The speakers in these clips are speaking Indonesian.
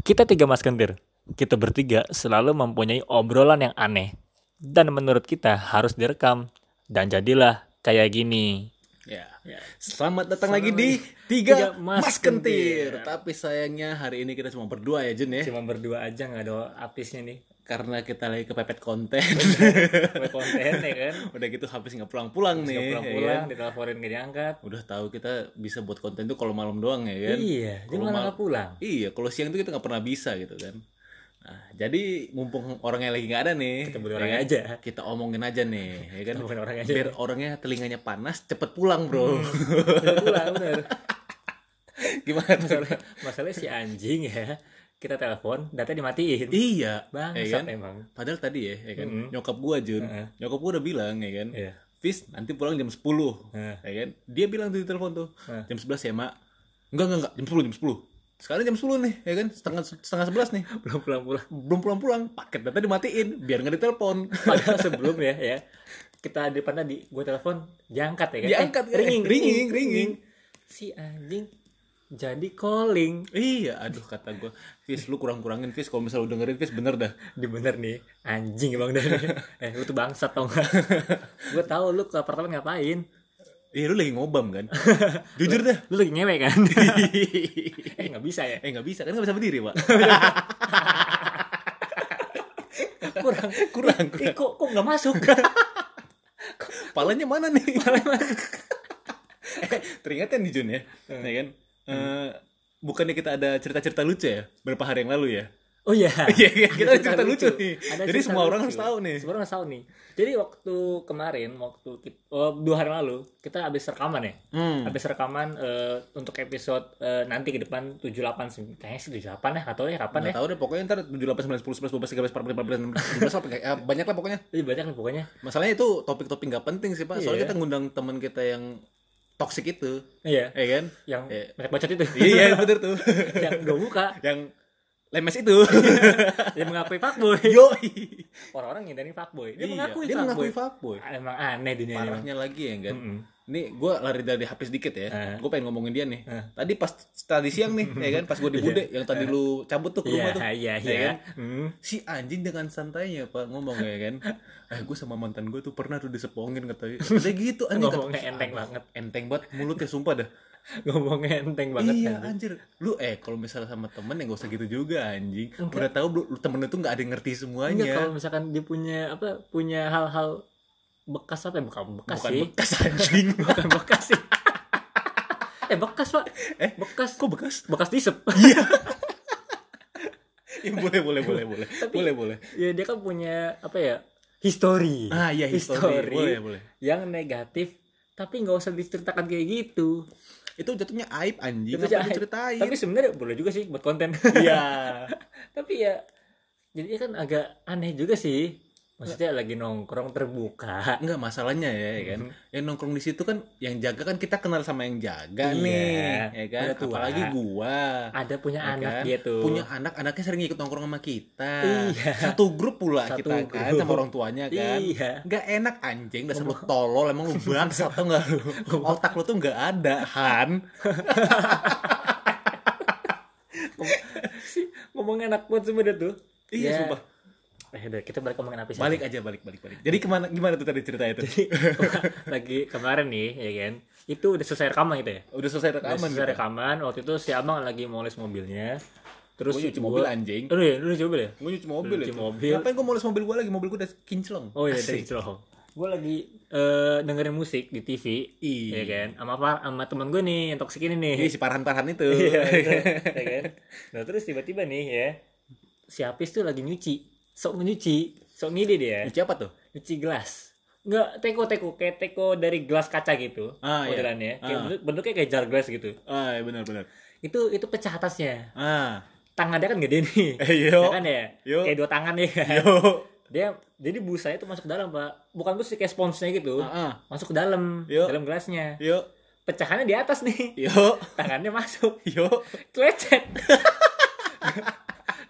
Kita tiga mas kentir. Kita bertiga selalu mempunyai obrolan yang aneh. Dan menurut kita harus direkam. Dan jadilah kayak gini. Ya. Ya. Selamat datang Selamat lagi di. Tiga, Tiga Mas Mas, Kentir. Kentir. Tapi sayangnya hari ini kita cuma berdua ya Jun ya. Cuma berdua aja nggak ada apisnya nih. Karena kita lagi kepepet konten. Buat konten ya kan. Udah gitu habis nggak pulang-pulang nih. Nggak ya pulang-pulang, kan? diteleponin nggak diangkat. Udah tahu kita bisa buat konten tuh kalau malam doang ya kan. Iya, Kalau malah mal- nggak pulang. Iya, kalau siang tuh kita nggak pernah bisa gitu kan. Nah, jadi mumpung orangnya lagi nggak ada nih, Kita beli ya orangnya kan? aja. Kita omongin aja nih, ya kan? Kita orangnya aja. Biar orangnya telinganya panas, cepet pulang bro. Dia pulang bener. Gimana? Masalah, masalahnya si anjing ya. Kita telepon, data dimatiin. Iya, Bangsat ya kan? emang. Padahal tadi ya, ya kan? Mm-mm. Nyokap gua Jun, Heeh. nyokap gua udah bilang ya kan, Iya. Fis nanti pulang jam 10 Heeh. ya kan? Dia bilang tuh di telepon tuh, Heeh. jam 11 ya mak. Enggak enggak enggak, jam 10 jam 10. Sekarang jam 10 nih, ya kan? Setengah setengah 11 nih. Belum pulang-pulang. Belum pulang-pulang, paket data dimatiin biar nggak ditelepon. Padahal sebelum ya, ya kita di depan tadi gue telepon diangkat ya kan Diangkat, eh, ringing, eh, ringing, ringing. si anjing jadi calling. Iya, aduh kata gua, Fis lu kurang-kurangin Fis. Kalau misalnya lu dengerin Fis bener dah. di bener nih. Anjing bang dari eh lu tuh bangsat tau gak gue tahu lu ke apartemen ngapain. Iya lu lagi ngobam kan? Jujur dah. lu lagi ngewe kan? Eh nggak bisa ya? Eh nggak bisa. Kan nggak bisa berdiri pak. kurang. Kurang eh, kurang. kok kok nggak masuk? Palanya mana nih? eh, teringat kan di Jun ya, ya kan? Eh, bukannya kita ada cerita-cerita lucu ya beberapa hari yang lalu ya? Oh iya. Iya, iya, kita ada cerita lucu nih. Ada Jadi semua orang lucu. harus tahu nih. Semua orang harus tahu nih. Jadi waktu kemarin, waktu kita, oh, dua hari lalu, kita habis rekaman ya. Hmm. Habis rekaman eh, untuk episode eh, nanti ke depan 78 sih. Kayaknya sih 78 ya, atau ya kapan ya. Nggak tahu deh pokoknya ntar 7, 8, 9, 10, 11, 12, 13, 14, 15, 16, 17, apa kayak ya, banyak lah pokoknya. Jadi banyak nih pokoknya. Masalahnya itu topik-topik nggak penting sih pak. Soalnya Iya. kita ngundang teman kita yang toksik itu, Iya. ya kan? Yang Iya. banyak bacot itu. Iya bener tuh. yang gak buka. yang lemes itu. yang mengakui fuckboy. Yo. Orang-orang ngindarin fuckboy. Dia Iya, mengakui dia fuckboy. mengakui fuckboy. Emang aneh dunia. Parahnya lagi ya kan. Mm-mm. Nih gue lari dari HP sedikit ya. Eh. Gue pengen ngomongin dia nih. Eh. Tadi pas tadi siang nih, ya kan, pas gue di Bude yang tadi lu cabut tuh ke rumah Iya, tuh. iya, ya iya. kan? Hmm. Si anjing dengan santainya pak ngomong ya kan. Eh gue sama mantan gue tuh pernah tuh disepongin katanya. Udah gitu anjing. Ngomongnya kata- enteng banget. Enteng banget mulutnya sumpah dah. Ngomongnya enteng banget iya kan. anjir. Lu eh kalau misalnya sama temen ya gak usah gitu juga anjing. Udah tahu lu, lu temen itu nggak ada yang ngerti Enggak semuanya. kalau misalkan dia punya apa punya hal-hal bekas apa ya bukan bekas Bukan sih bekas anjing. bukan bekas sih eh bekas pak eh bekas kok bekas? bekas disep Ya, boleh boleh boleh boleh. boleh boleh. ya dia kan punya apa ya history Ah iya history. Boleh boleh. yang negatif tapi nggak usah diceritakan kayak gitu Itu jatuhnya aib anjing. Itu Apa aib. diceritain? tapi sebenarnya boleh juga sih buat konten Iya. tapi ya jadi kan agak aneh juga sih maksudnya lagi nongkrong terbuka Enggak masalahnya ya, ya kan. Yang nongkrong di situ kan yang jaga kan kita kenal sama yang jaga Iya. nih, ya kan. Udah tua. Apalagi gua. ada punya ya anak kan? dia tuh Punya anak, anaknya sering ikut nongkrong sama kita. Iya. Satu grup pula Satu kita kan grup. sama orang tuanya kan. Iya. Nggak enak anjing, dasar lu tolol emang lu bangsat atau enggak lu. Otak lu tuh nggak ada, Han. sih ngomongin anak buat sebenarnya tuh Iya, Ya. sumpah. Eh udah kita balik ngomongin apa sih Balik aja, balik, balik, balik. Jadi ke mana, gimana tuh tadi ceritanya tuh? lagi kemarin nih ya kan itu udah selesai rekaman gitu ya Udah selesai udah rekaman selesai gitu. rekaman waktu itu si abang lagi moles mobilnya terus Gua nyuci mobil anjing. oh iya lu nyuci mobil ya Gue nyuci mobil Nyuci itu. mobil. Ngapain gue moles mobil gue lagi? Mobil gue udah kinclong. oh iya dari Asik. gue lagi eh, dengerin musik di TV Iya. ya kan sama apa sama teman gue nih yang toksik ini nih Iya si parhan-parhan itu. Iya, itu, ya kan? Nah terus tiba-tiba nih ya, si Apis tuh lagi nyuci, sok nyuci, sok ngide dia, Nyuci apa tuh? nyuci gelas. Nggak teko-teko, kayak teko dari gelas kaca gitu, Ah, iya. modelannya, kayak Ah. bentuk- bentuknya kayak jar gelas gitu. Ah, iya benar-benar. Itu itu pecah atasnya. Ah. Tangannya kan gede nih, Eh, yo. ya kan ya, Yo. kayak dua tangan ya. Yo. Dia jadi busanya tuh masuk ke dalam pak, bukan bus sih, kayak sponsnya gitu, Ah, ah. masuk ke dalam, Yo. dalam gelasnya. Yo. Pecahannya di atas nih, Yo. tangannya masuk. Yo. Lecet.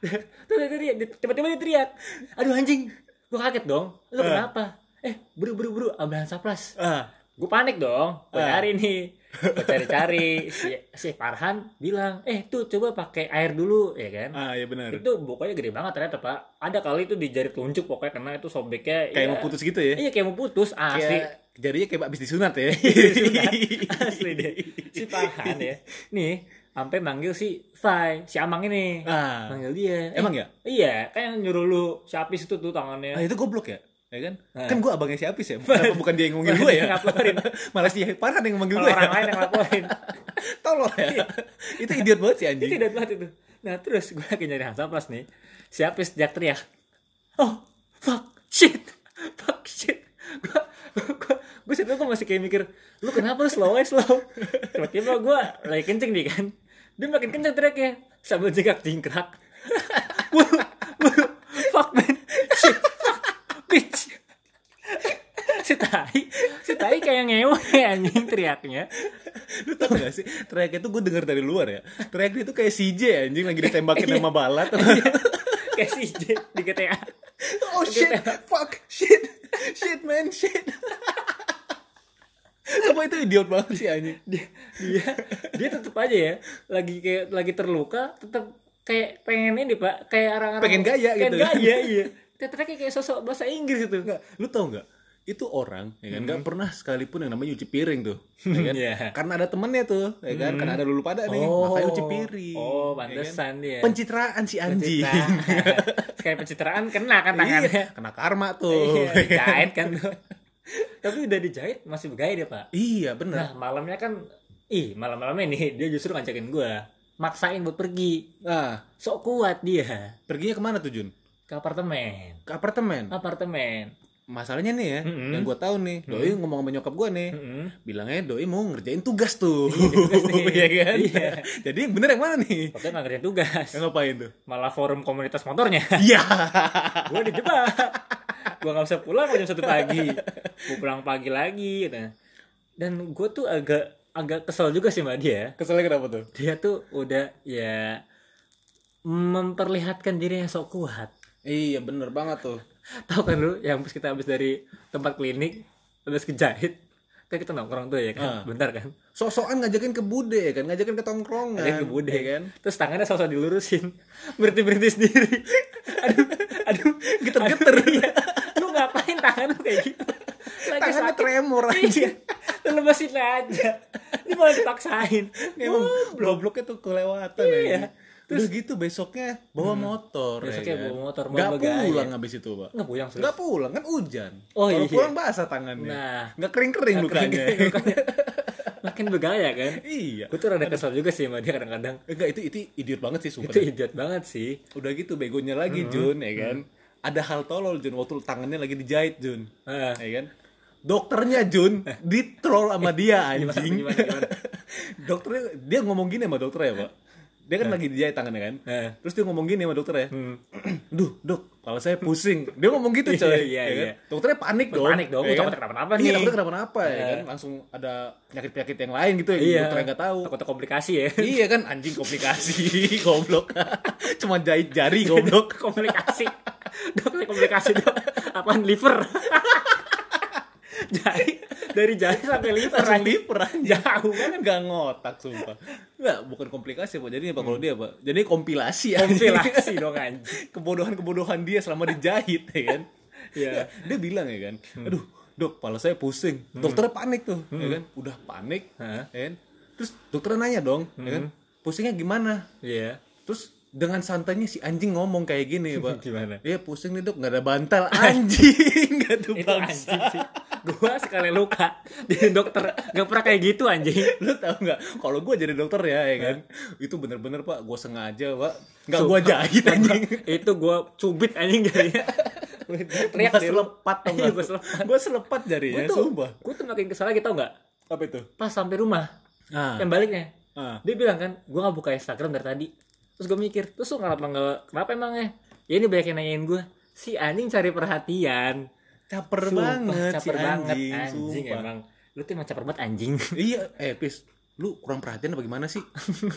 Tuh dia teriak, tiba-tiba dia teriak. Aduh anjing. Gue kaget dong. Lu Eh. kenapa? Eh, buru buru buru ambulan saplas. Ah. Gue panik dong. Gue Eh. cari nih. gue cari-cari si si Farhan bilang eh tuh coba pakai air dulu ya kan ah ya benar itu bukanya gede banget ternyata pak ada kali itu di jari telunjuk pokoknya karena itu sobeknya kayak ya, mau putus gitu ya iya kayak mau putus asli kayak jadinya kayak abis disunat ya Disunat. asli deh si Farhan ya nih sampai manggil si Fai si Amang ini. Ah. Manggil dia. Eh, emang ya? iya kan yang nyuruh lu si Apis itu tuh tangannya. Ah itu goblok ya? Ya kan? Ah. kan gue abangnya si Apis ya? Kenapa bukan dia yang ngomongin gue ya? Ngelaporin. malah si Farhan yang manggil gue orang ya? lain yang laporin tolol ya. Itu idiot banget sih itu anjing tidak banget itu. Nah terus gue lagi nyari Hansaplas nih. Si Apis teriak teriak oh fuck shit. Fuck shit. Gue gue situ gue masih kayak mikir lu kenapa lu slow? Aja slow tiba-tiba gue lagi kenceng nih kan dia makin kenceng teriaknya. Sambil jengkak jingkrak fuck man. Shit. Fuck bitch. Si tai si tai kayak ngewe anjing teriaknya. Lu tau gak sih? Teriaknya tuh gue denger dari luar ya. Teriaknya itu kayak CJ anjing lagi ditembakin sama balat. Kayak si J di GTA oh shit. Fuck. Shit. Shit man. Shit Sumpah itu idiot banget sih anjing dia dia dia tetap aja ya lagi kayak lagi terluka tetap kayak pengen ini pak kayak orang-orang Pengen gaya pengen gitu. gaya iya tetap kayak sosok bahasa Inggris itu Enggak, lu tau nggak? Itu orang, ya kan, nggak pernah sekalipun yang namanya nyuci piring tuh, ya kan? Iya. Karena ada temennya tuh, ya kan? Karena ada lulu pada nih, makanya nyuci piring. oh ya kan? pantesan dia Pencitraan si anjing. Kayak pencitraan kena kan tangannya iya, kena karma tuh. iya kan tuh tapi udah dijahit masih bergaya dia pak iya, bener. nah malamnya kan ih malam-malamnya nih dia justru ngajakin gua maksain buat pergi Nah, sok kuat dia perginya ke mana tuh Jun? ke apartemen Ke apartemen. apartemen Masalahnya nih ya, Mm-mm. yang gue tahu nih, Doi ngomong sama nyokap gue nih, Mm-mm. bilangnya Doi mau ngerjain tugas tuh, nih. Iya kan? Iya. Jadi bener yang mana nih? Pokoknya nggak ngerjain tugas Yang ngapain tuh? malah forum komunitas motornya Iya. gue dijebak gue nggak bisa pulang jam satu pagi gue pulang pagi lagi nah. dan gue tuh agak agak kesel juga sih mbak dia Keselnya kenapa tuh? dia tuh udah ya memperlihatkan dirinya sok kuat Iya bener banget tuh. tahu kan lu yang kita habis dari tempat klinik habis kejahit kan kita nongkrong tuh ya kan Ah. bentar kan Sok-sokan ngajakin ke bude ya kan, ngajakin ke tongkrongan. ada ke bude ya kan. terus tangannya sosok dilurusin berhenti berhenti sendiri aduh aduh Geter-geter. Aduh, iya. Tangan lu kayak gitu Lagi Tangannya tremor iya aja. lu lepasin aja ini malah dipaksain Emang gobloknya tuh kelewatan Iya. ya. Terus gitu besoknya bawa motor. Besoknya ya kan? bawa motor, bawa Nggak bagaya. pulang habis itu, Pak. nggak puyang Nggak pulang kan hujan. Oh, Kalau iya. pulang basah tangannya. Nah. Nggak kering-kering lukanya. makin bergaya kan iya. gue tuh rada kesel juga sih sama dia kadang-kadang Enggak itu itu idiot banget sih sumpah. itu idiot banget sih Udah gitu begonya lagi Jun ya kan. Ada hal tolol Jun waktu tangannya lagi dijahit Jun. Ah. Ya kan? Dokternya Jun ditroll sama dia Gimana, anjing. gimana, gimana? dokternya dia ngomong gini sama dokternya, Pak. Dia kan lagi dijahit tangannya kan. Eh. Terus dia ngomong gini sama dokternya. Hmm. Duh, dok, kepala saya pusing. Dia ngomong gitu, coy. Iya, iya, ya kan? iya. Dokternya panik dong. Panik dong, ya takutnya kenapa-napa Iya, nih. takutnya kenapa-napa ya Iya. kan. Langsung ada penyakit-penyakit yang lain gitu ya. iya Dokternya nggak tahu. takutnya komplikasi ya iya kan anjing komplikasi goblok cuma jahit jari goblok komplikasi dok ini komplikasi dok apaan liver jahit dari jahit sampai liver langsung liver jauh banget. Nggak ngotak sumpah. Nggak bukan komplikasi pak. Jadi apa kalau dia pak jadi kompilasi kompilasi dong anjing. Kebodohan-kebodohan dia selama dijahit ya kan? Iya. dia bilang ya kan aduh dok kepala saya pusing. Dokternya panik tuh ya kan? Udah panik Hah? ya kan? Terus dokternya nanya dong ya kan? Pusingnya gimana? Iya. Terus dengan santainya si anjing ngomong kayak gini pak. Gimana? Iya pusing nih dok. Nggak ada bantal anjing. Nggak tuh itu bangsa. anjing sih gua sekali luka di dokter. Gak pernah kayak gitu anjing. Lu tau nggak? Kalau gue jadi dokter ya ya kan? Itu bener-bener pak gue sengaja pak. Nggak gue jahit anjing. itu gua cubit anjing jadinya. Teriak gue lu. selepat tau Iya, nggak gua selepat. gue selepat Gua jarinya tuh, sumpah. gua tuh makin kesal lagi tau nggak? Apa itu? Pas sampai rumah ah. yang baliknya ah. dia bilang kan gue nggak buka Instagram dari tadi. Terus gue mikir terus lu kenapa nggak kenapa emangnya? Ya ini banyak yang nanyain gue si anjing cari perhatian caper Sumpah, banget si caper banget anjing, anjing sumpah. emang. Lu tuh emang caper banget anjing. Iya eh pis lu kurang perhatian apa gimana sih?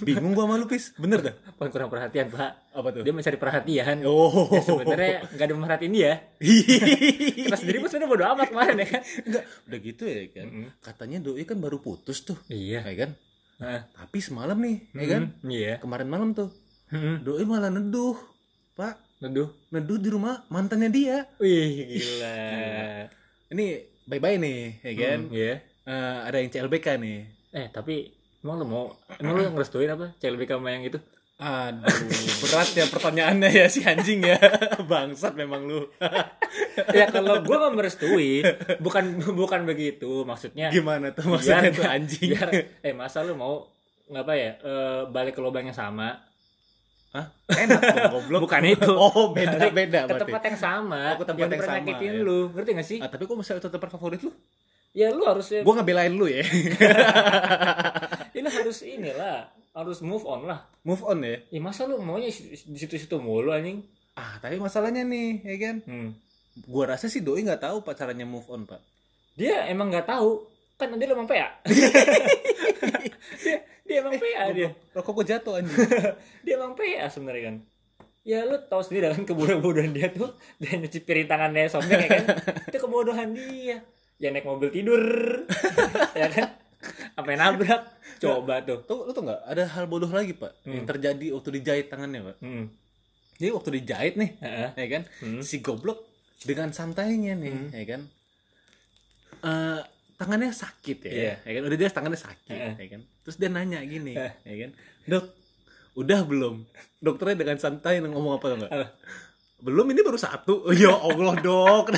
Bingung gua sama lu pis. Bener dah? Bukan kurang perhatian pak. Apa tuh? Dia mencari perhatian. Oh. Ya, sebenarnya nggak ada merhatiin dia. Kita sendiri pun sebenarnya bodo amat kemarin ya kan? Enggak udah gitu ya kan? Katanya doi kan baru putus tuh. Iya. Ya kan? Heeh. tapi semalam nih ya kan? Hmm, iya. Kemarin malam tuh Hmm, doi malah neduh pak Aduh. neduh di rumah mantannya dia wih gila ini bye bye nih ya kan Hmm, iya Eh, ada yang CLBK nih eh tapi emang lu mau emang lu ngerestuin apa CLBK sama yang itu Aduh, berat ya pertanyaannya ya si anjing ya. Bangsat memang lu. ya kalau gua nggak merestui bukan bukan begitu maksudnya Gimana tuh maksudnya biar- tuh anjing? biar, eh masa lu mau ngapa ya eh, balik ke lubang yang sama Hah? Enak dong goblok. bukan itu Oh, beda beda ke berarti. tempat yang sama Oh, ke tempat yang pernah sama, nyakitin ya. lu ngerti gak sih Ah, tapi kok masih itu tempat favorit lu? ya lu harusnya Gua ngebelain lu ya. ya lu harus inilah harus move on lah Move on ya. ya masa lu maunya di situ-situ mulu anjing Ah, tapi masalahnya nih, ya kan? hmm. Gua rasa sih doi nggak tahu pak caranya move on, Pak. dia emang nggak tahu kan dia emang PA dia, dia emang PA dia Rokok gua jatuh anjing. dia emang PA sebenarnya kan ya lu tahu sendiri kan kebodohan dia tuh dia nyuci piring tangannya sobek ya kan itu kebodohan dia ya naik mobil tidur ya kan sampai nabrak coba tuh Tuh, lu tuh nggak ada hal bodoh lagi, Pak, yang terjadi waktu dijahit tangannya, Pak. hmm. Jadi waktu dijahit nih, Heeh. ya kan? Hmm. Si goblok dengan santainya nih, ya kan? Eh, tangannya sakit ya, Iya. ya kan? Udah jelas tangannya sakit, Heeh. ya kan? Terus dia nanya gini, Eh. ya kan? Dok, udah belum? Dokternya dengan santai ngomong apa enggak? Belum, ini baru satu. Ya Allah, Dok.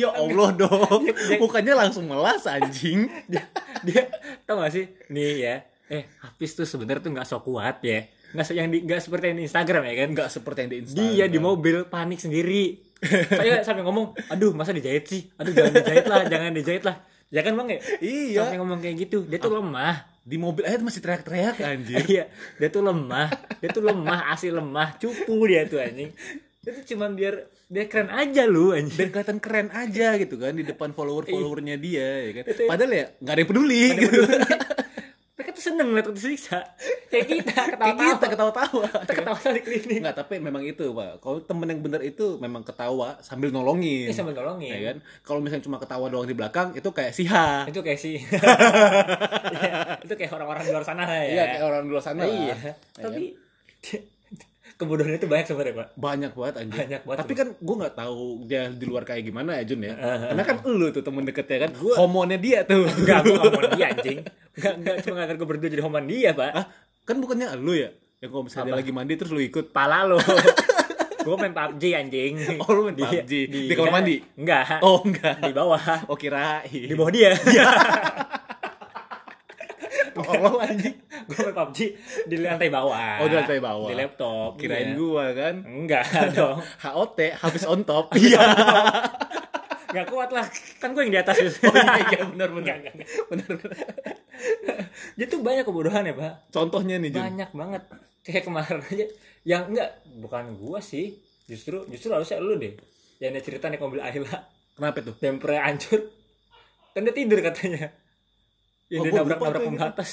ya Allah, Dok. Bukannya langsung melas anjing. dia, dia tau gak sih nih ya eh Hafiz tuh sebenarnya tuh nggak sok kuat ya nggak yang di nggak seperti yang di Instagram ya kan Enggak seperti yang di Instagram. dia di mobil panik sendiri saya sampai ngomong aduh masa dijahit sih aduh jangan dijahit lah jangan dijahit lah ya kan bang ya? Iya. sampai ngomong kayak gitu dia tuh lemah. Di mobil aja masih teriak-teriak anjir. iya dia tuh lemah. Dia tuh lemah asli lemah. Cupu dia tuh anjing. Dia tuh cuman biar biar keren aja lu anjing. Biar kelihatan keren aja gitu kan di depan follower followernya dia ya kan. Itu- padahal ya nggak ada yang peduli gitu. mereka tuh seneng aku disiksa kayak kita kayak ketawa-tawa. kita ketawa-tawa. Kita ketawa di klinik. Nggak tapi memang itu pak. Kalau temen yang bener itu memang ketawa sambil nolongin. Ini sambil nolongin. Ya kan? Kalau misalnya cuma ketawa doang di belakang itu kayak siha. Itu kayak sih Iya, itu kayak orang-orang di luar sana ya. Iya kayak orang di luar sana iya. Ya tapi kebodohan itu banyak sebenarnya pak. Banyak banget anjir. Banyak banget, Tapi kan gue nggak tahu dia di luar kayak gimana ya Jun ya. Karena kan lu tuh temen deketnya kan. Homonya dia tuh. Enggak, gue mau dia anjing. Enggak, enggak cuma ngajar gue berdua jadi homan dia pak. Ah, kan bukannya lu ya? Yang kalau misalnya dia lagi mandi terus lu ikut. Pala lo Gue main PUBG anjing Oh, lu main PUBG? Di kamar mandi? Enggak Oh enggak. Di bawah Oh kirain. Di bawah dia Tolol anjing. Gue main PUBG di lantai bawah Oh, di lantai bawah. Di laptop Kirain Iya. gua kan. Enggak dong HOT habis on top. Iya Gak kuat lah Kan gue yang di atas Oh iya iya benar benar. Benar benar. Dia tuh banyak kebodohan ya pak. Contohnya nih Jun. banyak banget. Kayak kemarin aja. Yang enggak bukan gua sih. Justru justru harusnya lu deh yang dia cerita naik mobil Ayla. Kenapa tuh? bempernya hancur. Kan dia tidur katanya. Yang Oh, dia nabrak nabrak pembatas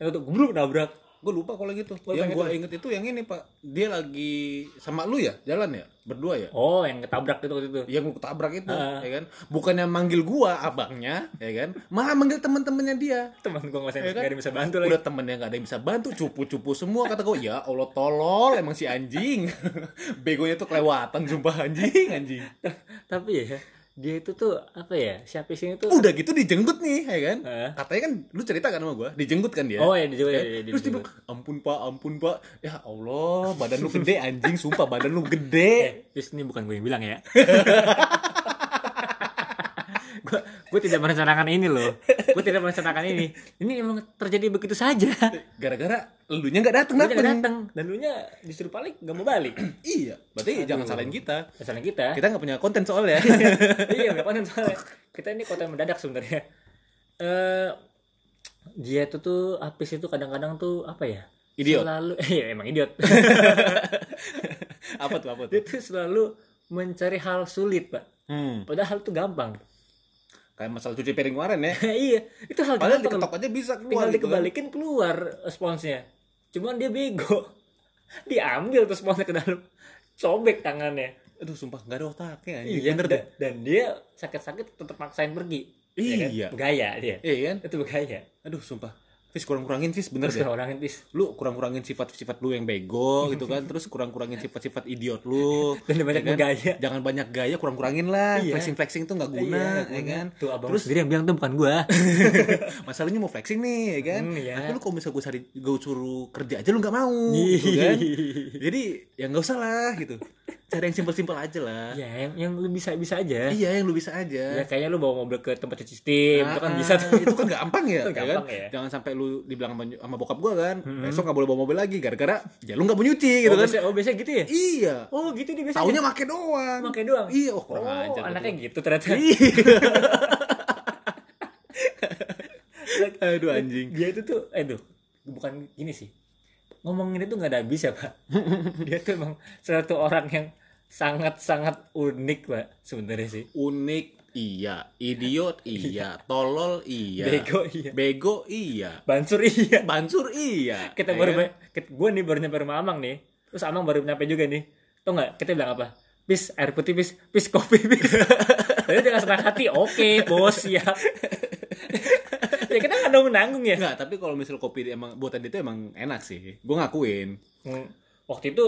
yang tuh gebruk nabrak Gue lupa kalau gitu. Gua yang gue inget itu yang ini pak. Dia lagi sama lu ya jalan ya berdua ya. oh yang ketabrak itu waktu itu yang gue ketabrak itu Ah. ya kan bukannya manggil gua abangnya ya kan malah manggil teman-temannya dia teman gua nggak Ya kan? ada yang bisa bantu lagi udah temennya nggak ada yang bisa bantu cupu-cupu semua kata gue ya allah tolol emang si anjing begonya tuh kelewatan sumpah anjing anjing tapi ya dia itu tuh apa ya siapa sih itu udah gitu dijenggut nih ya kan? Ah. katanya kan lu cerita kan sama gua? Dijenggut kan dia? Oh ya juga Ya, ya, terus dia bilang ampun pak ampun pak. Ya allah badan lu gede anjing sumpah badan lu gede. Eh Fis, ini bukan gue yang bilang ya. gue gue tidak merencanakan ini loh. Gue tidak merencanakan ini. Ini emang terjadi begitu saja. Gara-gara elunya nggak Dia nggak dateng. datang dan lu nya disuruh balik nggak mau balik. Iya berarti jangan salahin kita. Masalah kita. Kita nggak punya konten soalnya. Iya udah konten soalnya. Kita ini konten mendadak sebenarnya. Eh dia tuh tuh apis itu kadang-kadang tuh apa ya? Idiot. selalu iya emang idiot. Apa tuh apa dia tuh tuh selalu mencari hal sulit pak. Hmm. padahal tuh gampang kayak masalah cuci piring kemarin ya. Iya itu hal padahal diketok aja bisa keluar tinggal gitu kan. dikebalikin keluar sponsnya. Cuman dia bego. Diambil tuh sponsnya ke dalam. Sobek tangannya. Aduh sumpah nggak ada otaknya anjing. Iya bener deh. dan dia sakit-sakit tetap maksain pergi. Ya kan? Iya. bergaya dia. Iya kan? Itu bergaya. Aduh sumpah Fis kurang-kurangin Fis bener terus deh. Orangin bis lu kurang-kurangin sifat-sifat lu yang bego gitu kan terus kurang-kurangin sifat-sifat idiot lu Dan banyak ya kan? bergaya. jangan banyak gaya kurang-kurangin lah. Iya. flexing-flexing tuh nggak guna ya kan? tuh abang terus sendiri yang bilang tuh bukan gua. Masalahnya mau flexing nih ya kan? Hmm, iya. tapi lu kalau misalnya gue cari gue suruh kerja aja lu nggak mau gitu kan? Jadi ya nggak usah lah gitu cari yang simpel-simpel aja lah. Ya yang yang lu bisa bisa aja. Iya yang lu bisa aja. Ya kayaknya lu bawa mobil ke tempat cuci steam itu kan Ah, bisa tuh. itu kan gampang ya, Itu ya gampang kan? ya. jangan sampai lu dibilang sama, sama bokap gua kan besok nggak boleh bawa mobil lagi gara-gara ya lu nggak mau nyuci gitu oh, kan. biasa, oh biasa gitu ya? Iya. Oh gitu dia biasa taunya make doang. Make doang? iya oh kurang oh ajar anaknya gitu ternyata. Aduh anjing. Dia itu tuh aduh bukan gini sih. Ngomongin itu nggak ada habis ya pak. Dia tuh emang satu orang yang sangat sangat unik pak sebenarnya sih. Unik iya. Idiot iya. tolol iya. Bego, iya. bego iya. Bansur iya. Bansur iya. Kita Ya baru gue nih baru nyampe rumah Amang nih. Terus Amang baru nyampe juga nih. Tau nggak? Kita bilang apa? Pis air putih pis. Pis kopi pis. Jadi dengan senang hati. Oke bos siap. Ya kita nggak nanggung nanggung ya. Enggak, tapi kalau misal kopi emang buatan dia itu emang enak sih. Gue ngakuin. Hmm, waktu itu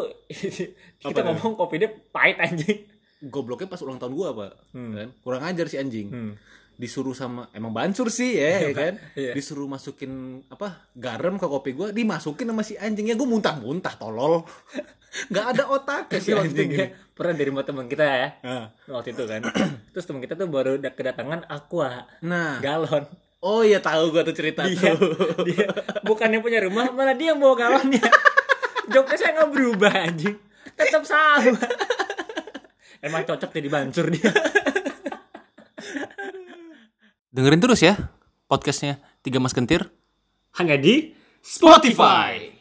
kita Apa ngomong kopi dia pahit anjing Gobloknya pas ulang tahun gua, Pak. Hmm. Kan? Kurang ajar si anjing. Hmm. Disuruh sama emang bansur sih ya, ya kan? Iya. Disuruh masukin apa? garam ke kopi gua, dimasukin sama si anjingnya. Gua muntah-muntah tolol. Nggak ada otaknya si Tapi waktu itu dia ini. pernah dari teman kita ya Nah. waktu itu kan terus teman kita tuh baru da- kedatangan aqua Nah. galon Oh iya tahu gua tuh cerita dia, tuh. dia bukannya punya rumah malah dia yang bawa galonnya jawabnya saya nggak berubah anjing. Tetap sama. Emang cocok jadi bancur dia. Dengerin terus ya podcastnya Tiga Mas Kentir. hanya di Spotify